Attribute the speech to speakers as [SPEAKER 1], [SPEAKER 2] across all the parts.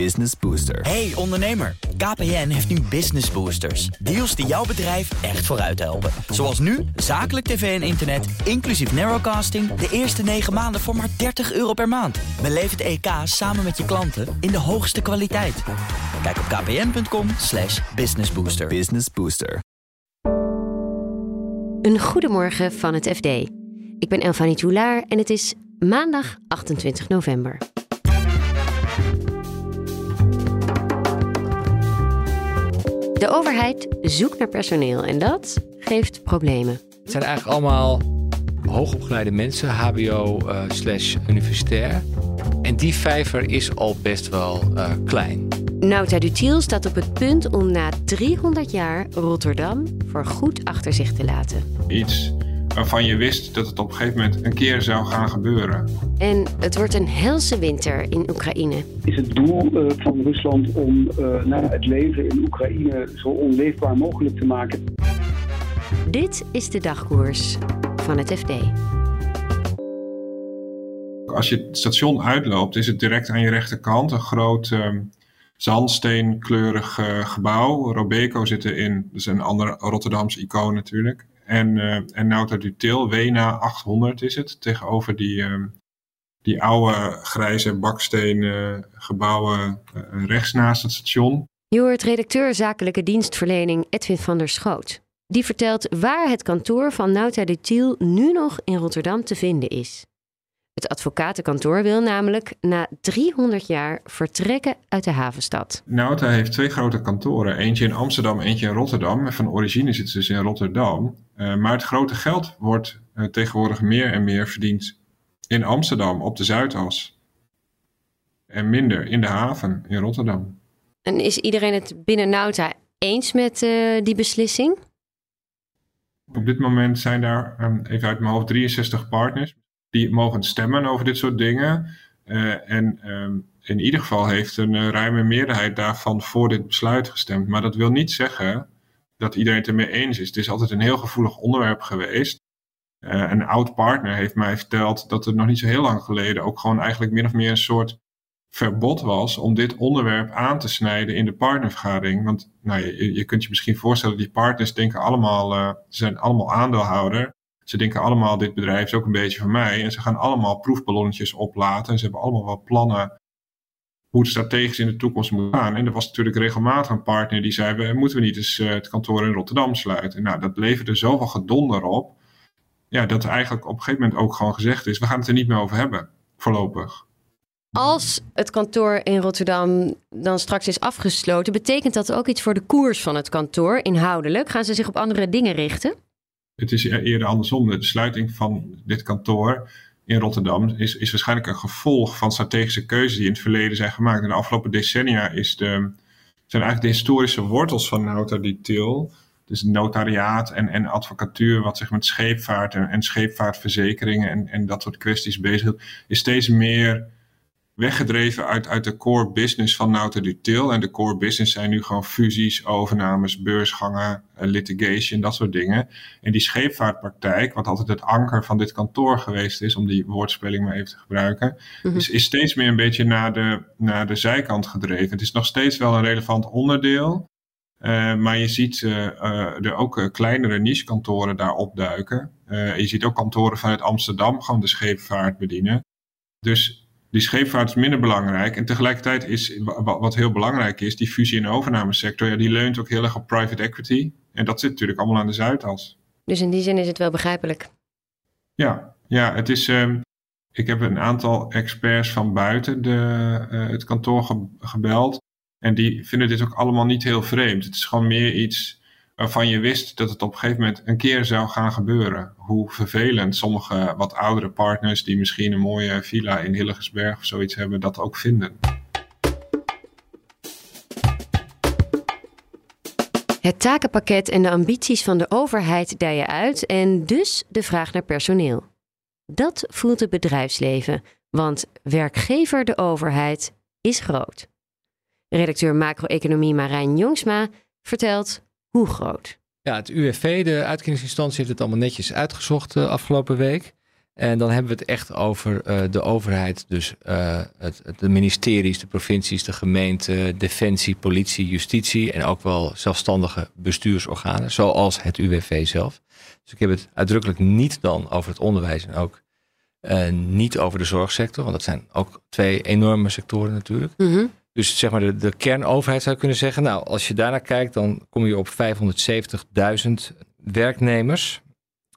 [SPEAKER 1] Business Booster.
[SPEAKER 2] Hey ondernemer, KPN heeft nu Business Boosters. Deals die jouw bedrijf echt vooruit helpen. Zoals nu, zakelijk tv en internet, inclusief narrowcasting... de eerste 9 maanden voor maar 30 euro per maand. Beleef het EK samen met je klanten in de hoogste kwaliteit. Kijk op kpn.com slash businessbooster.
[SPEAKER 1] Business Booster.
[SPEAKER 3] Een goedemorgen van het FD. Ik ben Elfanie Toulaar en het is maandag 28 november. De overheid zoekt naar personeel en dat geeft problemen.
[SPEAKER 4] Het zijn eigenlijk allemaal hoogopgeleide mensen, HBO uh, slash universitair. En die vijver is al best wel uh, klein.
[SPEAKER 3] Nauta Dutiel staat op het punt om na 300 jaar Rotterdam voor goed achter zich te laten.
[SPEAKER 5] Iets waarvan je wist dat het op een gegeven moment een keer zou gaan gebeuren.
[SPEAKER 3] En het wordt een helse winter in Oekraïne.
[SPEAKER 6] Is het doel uh, van Rusland om uh, nou, het leven in Oekraïne zo onleefbaar mogelijk te maken?
[SPEAKER 3] Dit is de dagkoers van het FD.
[SPEAKER 5] Als je het station uitloopt, is het direct aan je rechterkant een groot uh, zandsteenkleurig uh, gebouw. Robeco zit erin, dat is een ander Rotterdamse icoon natuurlijk. En, uh, en Nauta Dutil, Wena 800 is het, tegenover die, uh, die oude grijze bakstenen gebouwen uh, rechts naast het station.
[SPEAKER 3] Je hoort redacteur zakelijke dienstverlening Edwin van der Schoot. Die vertelt waar het kantoor van Nauta Dutil nu nog in Rotterdam te vinden is. Het advocatenkantoor wil namelijk na 300 jaar vertrekken uit de havenstad.
[SPEAKER 5] Nauta heeft twee grote kantoren. Eentje in Amsterdam, eentje in Rotterdam. Van origine zitten ze dus in Rotterdam. Uh, maar het grote geld wordt uh, tegenwoordig meer en meer verdiend in Amsterdam, op de Zuidas. En minder in de haven in Rotterdam.
[SPEAKER 3] En is iedereen het binnen Nauta eens met uh, die beslissing?
[SPEAKER 5] Op dit moment zijn daar, um, even uit mijn hoofd, 63 partners die mogen stemmen over dit soort dingen. Uh, en um, in ieder geval heeft een uh, ruime meerderheid daarvan voor dit besluit gestemd. Maar dat wil niet zeggen dat iedereen het ermee eens is. Het is altijd een heel gevoelig onderwerp geweest. Uh, een oud partner heeft mij verteld dat er nog niet zo heel lang geleden ook gewoon eigenlijk min of meer een soort verbod was om dit onderwerp aan te snijden in de partnervergadering. Want nou, je, je kunt je misschien voorstellen, die partners denken allemaal, ze zijn allemaal aandeelhouder. Ze denken allemaal, dit bedrijf is ook een beetje van mij. En ze gaan allemaal proefballonnetjes oplaten. En ze hebben allemaal wel plannen hoe het strategisch in de toekomst moet gaan. En er was natuurlijk regelmatig een partner die zei, moeten we niet eens uh, het kantoor in Rotterdam sluiten? Nou, dat leverde zoveel gedonder op. Ja, dat eigenlijk op een gegeven moment ook gewoon gezegd is, we gaan het er niet meer over hebben, voorlopig.
[SPEAKER 3] Als het kantoor in Rotterdam dan straks is afgesloten, betekent dat ook iets voor de koers van het kantoor inhoudelijk? Gaan ze zich op andere dingen richten?
[SPEAKER 5] Het is eerder andersom. De sluiting van dit kantoor in Rotterdam is, is waarschijnlijk een gevolg van strategische keuzes die in het verleden zijn gemaakt. In de afgelopen decennia is de, zijn eigenlijk de historische wortels van Nauta Detail, dus notariaat en, en advocatuur, wat zich met scheepvaart en, en scheepvaartverzekeringen en, en dat soort kwesties bezighoudt, is steeds meer weggedreven uit, uit de core business van Nauta Detail. En de core business zijn nu gewoon fusies, overnames, beursgangen, litigation, dat soort dingen. En die scheepvaartpraktijk, wat altijd het anker van dit kantoor geweest is, om die woordspeling maar even te gebruiken, mm-hmm. is, is steeds meer een beetje naar de, naar de zijkant gedreven. Het is nog steeds wel een relevant onderdeel. Uh, maar je ziet uh, uh, er ook kleinere niche-kantoren daar opduiken. je ziet ook kantoren vanuit Amsterdam gewoon de scheepvaart bedienen. Dus die scheepvaart is minder belangrijk. En tegelijkertijd is, wat heel belangrijk is, die fusie- en overnamesector, ja, die leunt ook heel erg op private equity. En dat zit natuurlijk allemaal aan de Zuidas.
[SPEAKER 3] Dus in die zin is het wel begrijpelijk.
[SPEAKER 5] Ja, ja het is. Um, ik heb een aantal experts van buiten de, uh, het kantoor ge gebeld. En die vinden dit ook allemaal niet heel vreemd. Het is gewoon meer iets waarvan je wist dat het op een gegeven moment een keer zou gaan gebeuren. Hoe vervelend sommige wat oudere partners die misschien een mooie villa in Hillegersberg of zoiets hebben, dat ook vinden.
[SPEAKER 3] Het takenpakket en de ambities van de overheid dijen uit en dus de vraag naar personeel. Dat voelt het bedrijfsleven, want werkgever de overheid is groot. Redacteur macro-economie Marijn Jongsma vertelt hoe groot.
[SPEAKER 4] Ja, het UWV, de uitkeringsinstantie, heeft het allemaal netjes uitgezocht de afgelopen week. En dan hebben we het echt over de overheid, dus het, de ministeries, de provincies, de gemeenten, defensie, politie, justitie en ook wel zelfstandige bestuursorganen, zoals het UWV zelf. Dus ik heb het uitdrukkelijk niet dan over het onderwijs en ook niet over de zorgsector, want dat zijn ook twee enorme sectoren natuurlijk.
[SPEAKER 3] Mm
[SPEAKER 4] dus zeg maar de, de kernoverheid zou kunnen zeggen. Nou, als je daarnaar kijkt, dan kom je op 570.000 werknemers.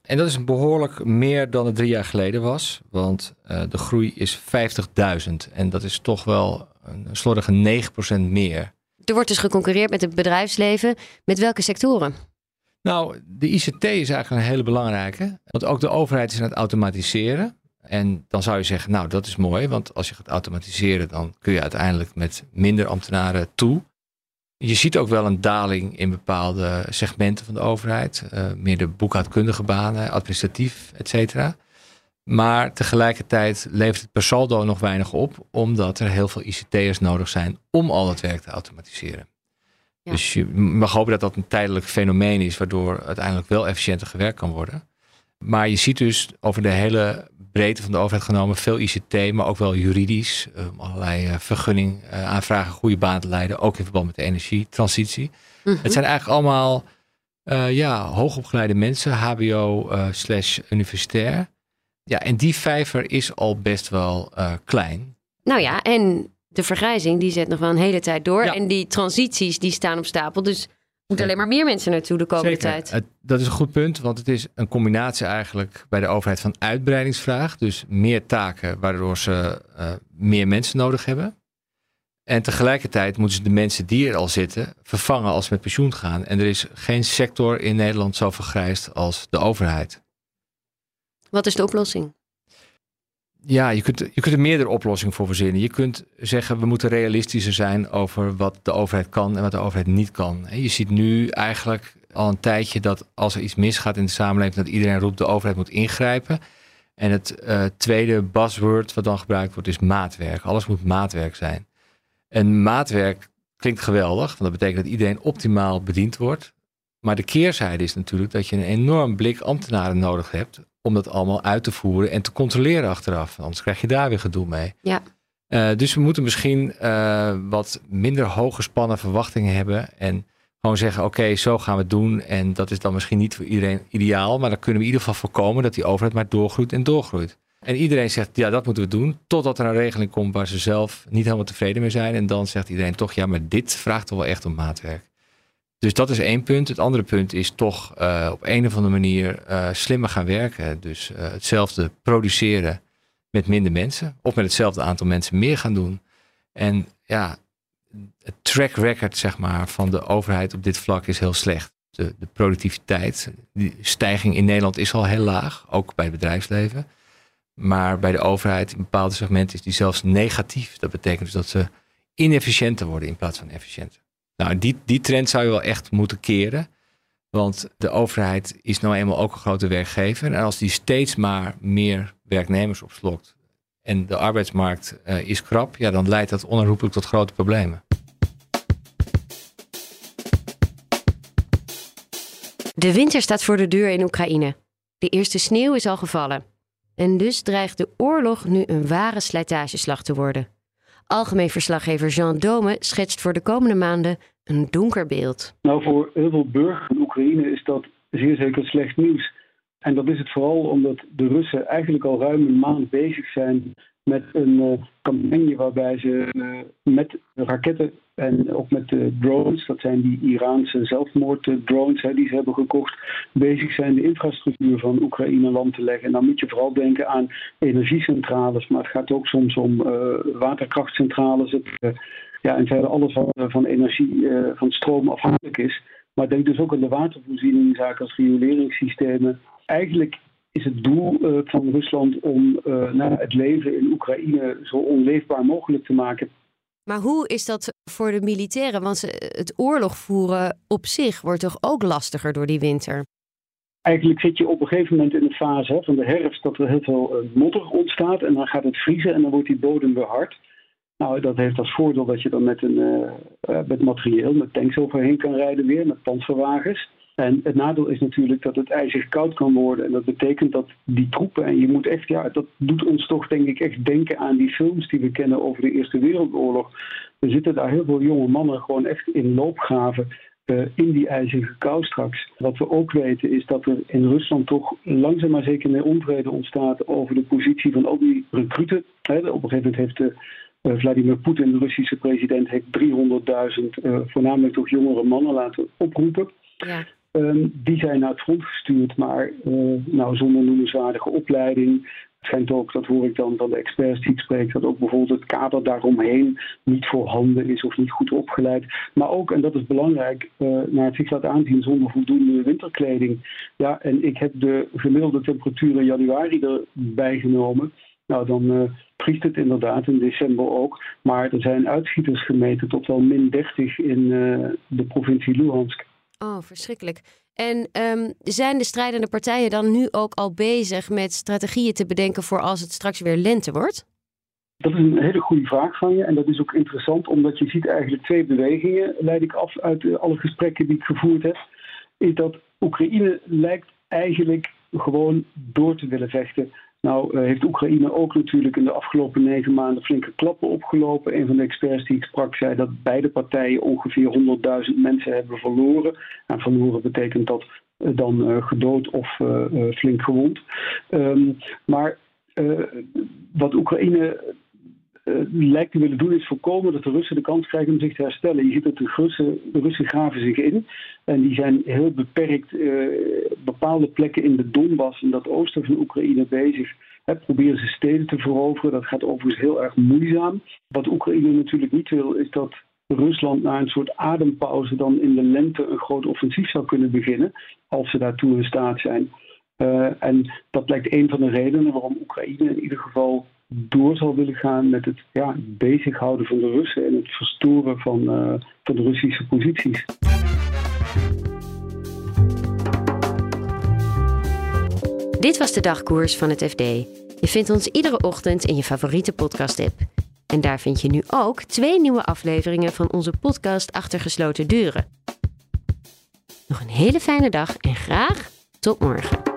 [SPEAKER 4] En dat is behoorlijk meer dan het drie jaar geleden was. Want uh, de groei is 50.000. En dat is toch wel een slordige 9% meer.
[SPEAKER 3] Er wordt dus geconcurreerd met het bedrijfsleven. Met welke sectoren?
[SPEAKER 4] Nou, de ICT is eigenlijk een hele belangrijke. Want ook de overheid is aan het automatiseren. En dan zou je zeggen, nou dat is mooi, want als je gaat automatiseren, dan kun je uiteindelijk met minder ambtenaren toe. Je ziet ook wel een daling in bepaalde segmenten van de overheid, uh, meer de boekhoudkundige banen, administratief, et cetera. Maar tegelijkertijd levert het per saldo nog weinig op, omdat er heel veel ICT'ers nodig zijn om al dat werk te automatiseren. Dus je mag hopen dat dat een tijdelijk fenomeen is, waardoor uiteindelijk wel efficiënter gewerkt kan worden. Maar je ziet dus over de hele breedte van de overheid genomen veel ICT, maar ook wel juridisch. Um, allerlei uh, vergunning uh, aanvragen, goede baan te leiden, ook in verband met de energietransitie. Mm Het zijn eigenlijk allemaal uh, ja, hoogopgeleide mensen, HBO slash universitair. Ja, en die vijver is al best wel klein.
[SPEAKER 3] Nou ja, en de vergrijzing die zet nog wel een hele tijd door. En die transities die staan op stapel. Dus moet alleen maar meer mensen naartoe de komende tijd.
[SPEAKER 4] dat is een goed punt, want het is een combinatie eigenlijk bij de overheid van uitbreidingsvraag. Dus meer taken, waardoor ze uh, meer mensen nodig hebben. En tegelijkertijd moeten ze de mensen die er al zitten vervangen als ze met pensioen gaan. En er is geen sector in Nederland zo vergrijsd als de overheid.
[SPEAKER 3] Wat is de oplossing?
[SPEAKER 4] Ja, je kunt, je kunt er meerdere oplossingen voor verzinnen. Je kunt zeggen, we moeten realistischer zijn over wat de overheid kan en wat de overheid niet kan. Je ziet nu eigenlijk al een tijdje dat als er iets misgaat in de samenleving, dat iedereen roept de overheid moet ingrijpen. En het uh, tweede buzzword wat dan gebruikt wordt is maatwerk. Alles moet maatwerk zijn. En maatwerk klinkt geweldig, want dat betekent dat iedereen optimaal bediend wordt. Maar de keerzijde is natuurlijk dat je een enorm blik ambtenaren nodig hebt om dat allemaal uit te voeren en te controleren achteraf. Anders krijg je daar weer gedoe mee.
[SPEAKER 3] Ja.
[SPEAKER 4] Uh, dus we moeten misschien uh, wat minder hooggespannen verwachtingen hebben. En gewoon zeggen: oké, zo gaan we het doen. En dat is dan misschien niet voor iedereen ideaal. Maar dan kunnen we in ieder geval voorkomen dat die overheid maar doorgroeit en doorgroeit. En iedereen zegt: ja, dat moeten we doen. Totdat er een regeling komt waar ze zelf niet helemaal tevreden mee zijn. En dan zegt iedereen toch: ja, maar dit vraagt toch wel echt om maatwerk. Dus dat is één punt. Het andere punt is toch uh, op een of andere manier uh, slimmer gaan werken. Dus uh, hetzelfde produceren met minder mensen. Of met hetzelfde aantal mensen meer gaan doen. En ja, het track record zeg maar, van de overheid op dit vlak is heel slecht. De, de productiviteit, die stijging in Nederland is al heel laag. Ook bij het bedrijfsleven. Maar bij de overheid in bepaalde segmenten is die zelfs negatief. Dat betekent dus dat ze inefficiënter worden in plaats van efficiënter. Nou, die, die trend zou je wel echt moeten keren. Want de overheid is nou eenmaal ook een grote werkgever. En als die steeds maar meer werknemers opslokt en de arbeidsmarkt uh, is krap, ja, dan leidt dat onherroepelijk tot grote problemen.
[SPEAKER 3] De winter staat voor de deur in Oekraïne. De eerste sneeuw is al gevallen. En dus dreigt de oorlog nu een ware slijtageslag te worden. Algemeen verslaggever Jean Dome schetst voor de komende maanden een donker beeld.
[SPEAKER 6] Nou, voor heel veel burgers van Oekraïne is dat zeer zeker slecht nieuws. En dat is het vooral omdat de Russen eigenlijk al ruim een maand bezig zijn met een uh, campagne waarbij ze uh, met raketten en ook met de drones, dat zijn die Iraanse zelfmoorddrones hè, die ze hebben gekocht, bezig zijn de infrastructuur van Oekraïne land te leggen. En dan moet je vooral denken aan energiecentrales, maar het gaat ook soms om waterkrachtcentrales. Het, ja, en verder alles wat van energie, van stroom afhankelijk is. Maar denk dus ook aan de watervoorziening, zaken als rioleringssystemen. Eigenlijk is het doel uh, van Rusland om uh, nou, het leven in Oekraïne zo onleefbaar mogelijk te maken.
[SPEAKER 3] Maar hoe is dat voor de militairen? Want het oorlog voeren op zich wordt toch ook lastiger door die winter?
[SPEAKER 6] Eigenlijk zit je op een gegeven moment in de fase hè, van de herfst dat er heel veel uh, modder ontstaat en dan gaat het vriezen en dan wordt die bodem weer hard. Nou, dat heeft als voordeel dat je dan met, een, met materieel, met tanks overheen kan rijden weer, met panzerwagens. En het nadeel is natuurlijk dat het ijzig koud kan worden. En dat betekent dat die troepen, en je moet echt, ja, dat doet ons toch denk ik echt denken aan die films die we kennen over de Eerste Wereldoorlog. Er zitten daar heel veel jonge mannen gewoon echt in loopgraven. Uh, in die ijzige kou straks. Wat we ook weten is dat er in Rusland toch langzaam maar zeker meer onvrede ontstaat over de positie van al die recruten. Op een gegeven moment heeft de uh, Vladimir Poetin, de Russische president, 300.000 uh, voornamelijk toch jongere mannen laten oproepen. Ja. Um, die zijn naar het front gestuurd, maar uh, nou, zonder noemenswaardige opleiding. Het schijnt ook, dat hoor ik dan van de experts die ik spreek, dat ook bijvoorbeeld het kader daaromheen niet voorhanden is of niet goed opgeleid. Maar ook, en dat is belangrijk, uh, naar het zich laat aanzien zonder voldoende winterkleding. Ja, en ik heb de gemiddelde temperatuur in januari erbij genomen. Nou, dan uh, het inderdaad, in december ook. Maar er zijn uitschieters gemeten tot wel min 30 in de provincie Luhansk.
[SPEAKER 3] Oh, verschrikkelijk. En um, zijn de strijdende partijen dan nu ook al bezig met strategieën te bedenken voor als het straks weer lente wordt?
[SPEAKER 6] Dat is een hele goede vraag van je. En dat is ook interessant, omdat je ziet eigenlijk twee bewegingen, leid ik af uit alle gesprekken die ik gevoerd heb. Is dat Oekraïne lijkt eigenlijk gewoon door te willen vechten. Nou uh, heeft Oekraïne ook natuurlijk in de afgelopen negen maanden flinke klappen opgelopen. Een van de experts die ik sprak zei dat beide partijen ongeveer 100.000 mensen hebben verloren. En verloren betekent dat uh, dan uh, gedood of flink gewond. Um, maar wat Oekraïne lijkt te willen doen is voorkomen dat de Russen de kans krijgen om zich te herstellen. Je ziet dat de Russen, de graven zich in en die zijn heel beperkt uh, bepaalde plekken in de Donbass, in dat oosten van Oekraïne, bezig. Proberen ze steden te veroveren. Dat gaat overigens heel erg moeizaam. Wat Oekraïne natuurlijk niet wil, is dat Rusland na een soort adempauze dan in de lente een groot offensief zou kunnen beginnen, als ze daartoe in staat zijn. Uh, en dat lijkt een van de redenen waarom Oekraïne in ieder geval door zal willen gaan met het ja, bezighouden van de Russen en het verstoren van, uh, van de Russische posities.
[SPEAKER 3] Dit was de dagkoers van het FD. Je vindt ons iedere ochtend in je favoriete podcast-app. En daar vind je nu ook twee nieuwe afleveringen van onze podcast Achter gesloten deuren. Nog een hele fijne dag en graag tot morgen.